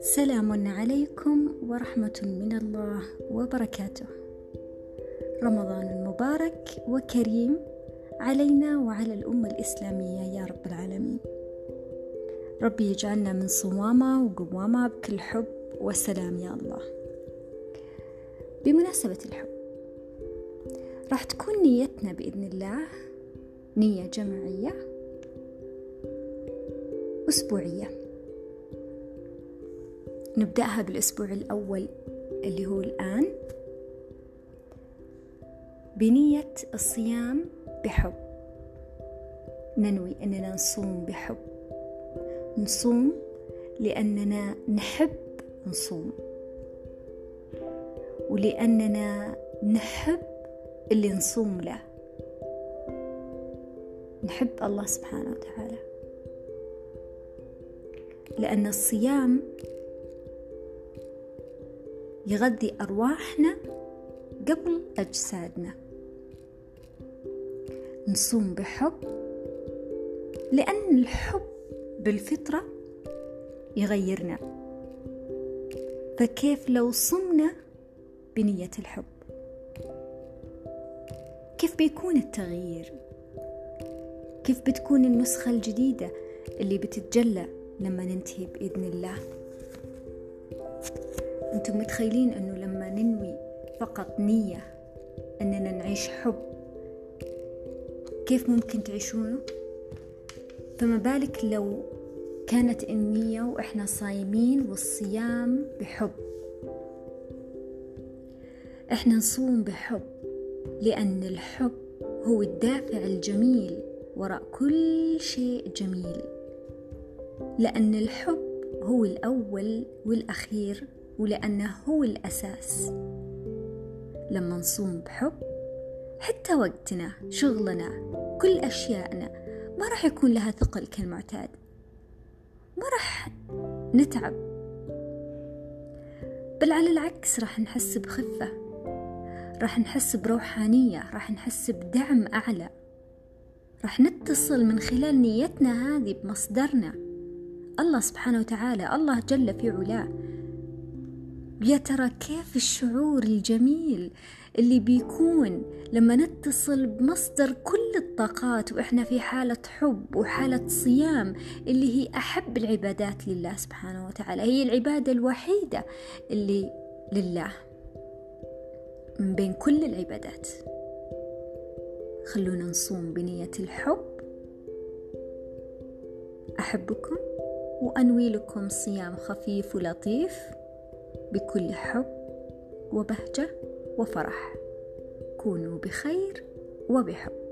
سلام عليكم ورحمة من الله وبركاته. رمضان مبارك وكريم علينا وعلى الأمة الإسلامية يا رب العالمين. ربي يجعلنا من صوامة وقوامة بكل حب وسلام يا الله. بمناسبة الحب راح تكون نيتنا بإذن الله نية جماعية أسبوعية. نبدأها بالأسبوع الأول اللي هو الآن. بنية الصيام بحب. ننوي أننا نصوم بحب. نصوم لأننا نحب نصوم. ولأننا نحب اللي نصوم له. نحب الله سبحانه وتعالى. لأن الصيام يغذي أرواحنا قبل أجسادنا. نصوم بحب لأن الحب بالفطرة يغيرنا. فكيف لو صمنا بنية الحب؟ كيف بيكون التغيير؟ كيف بتكون النسخة الجديدة اللي بتتجلى لما ننتهي بإذن الله؟ أنتم متخيلين أنه لما ننوي فقط نية أننا نعيش حب كيف ممكن تعيشونه؟ فما بالك لو كانت النية وإحنا صايمين والصيام بحب؟ إحنا نصوم بحب لأن الحب هو الدافع الجميل وراء كل شيء جميل لأن الحب هو الأول والأخير ولأنه هو الأساس. لما نصوم بحب حتى وقتنا شغلنا كل أشيائنا ما راح يكون لها ثقل كالمعتاد. ما راح نتعب. بل على العكس راح نحس بخفة راح نحس بروحانية راح نحس بدعم أعلى. راح نتصل من خلال نيتنا هذه بمصدرنا. الله سبحانه وتعالى الله جل في علاه. يا ترى كيف الشعور الجميل اللي بيكون لما نتصل بمصدر كل الطاقات وإحنا في حالة حب وحالة صيام اللي هي أحب العبادات لله سبحانه وتعالى. هي العبادة الوحيدة اللي لله من بين كل العبادات. خلونا نصوم بنية الحب. أحبكم وأنوي لكم صيام خفيف ولطيف بكل حب وبهجة وفرح. كونوا بخير وبحب.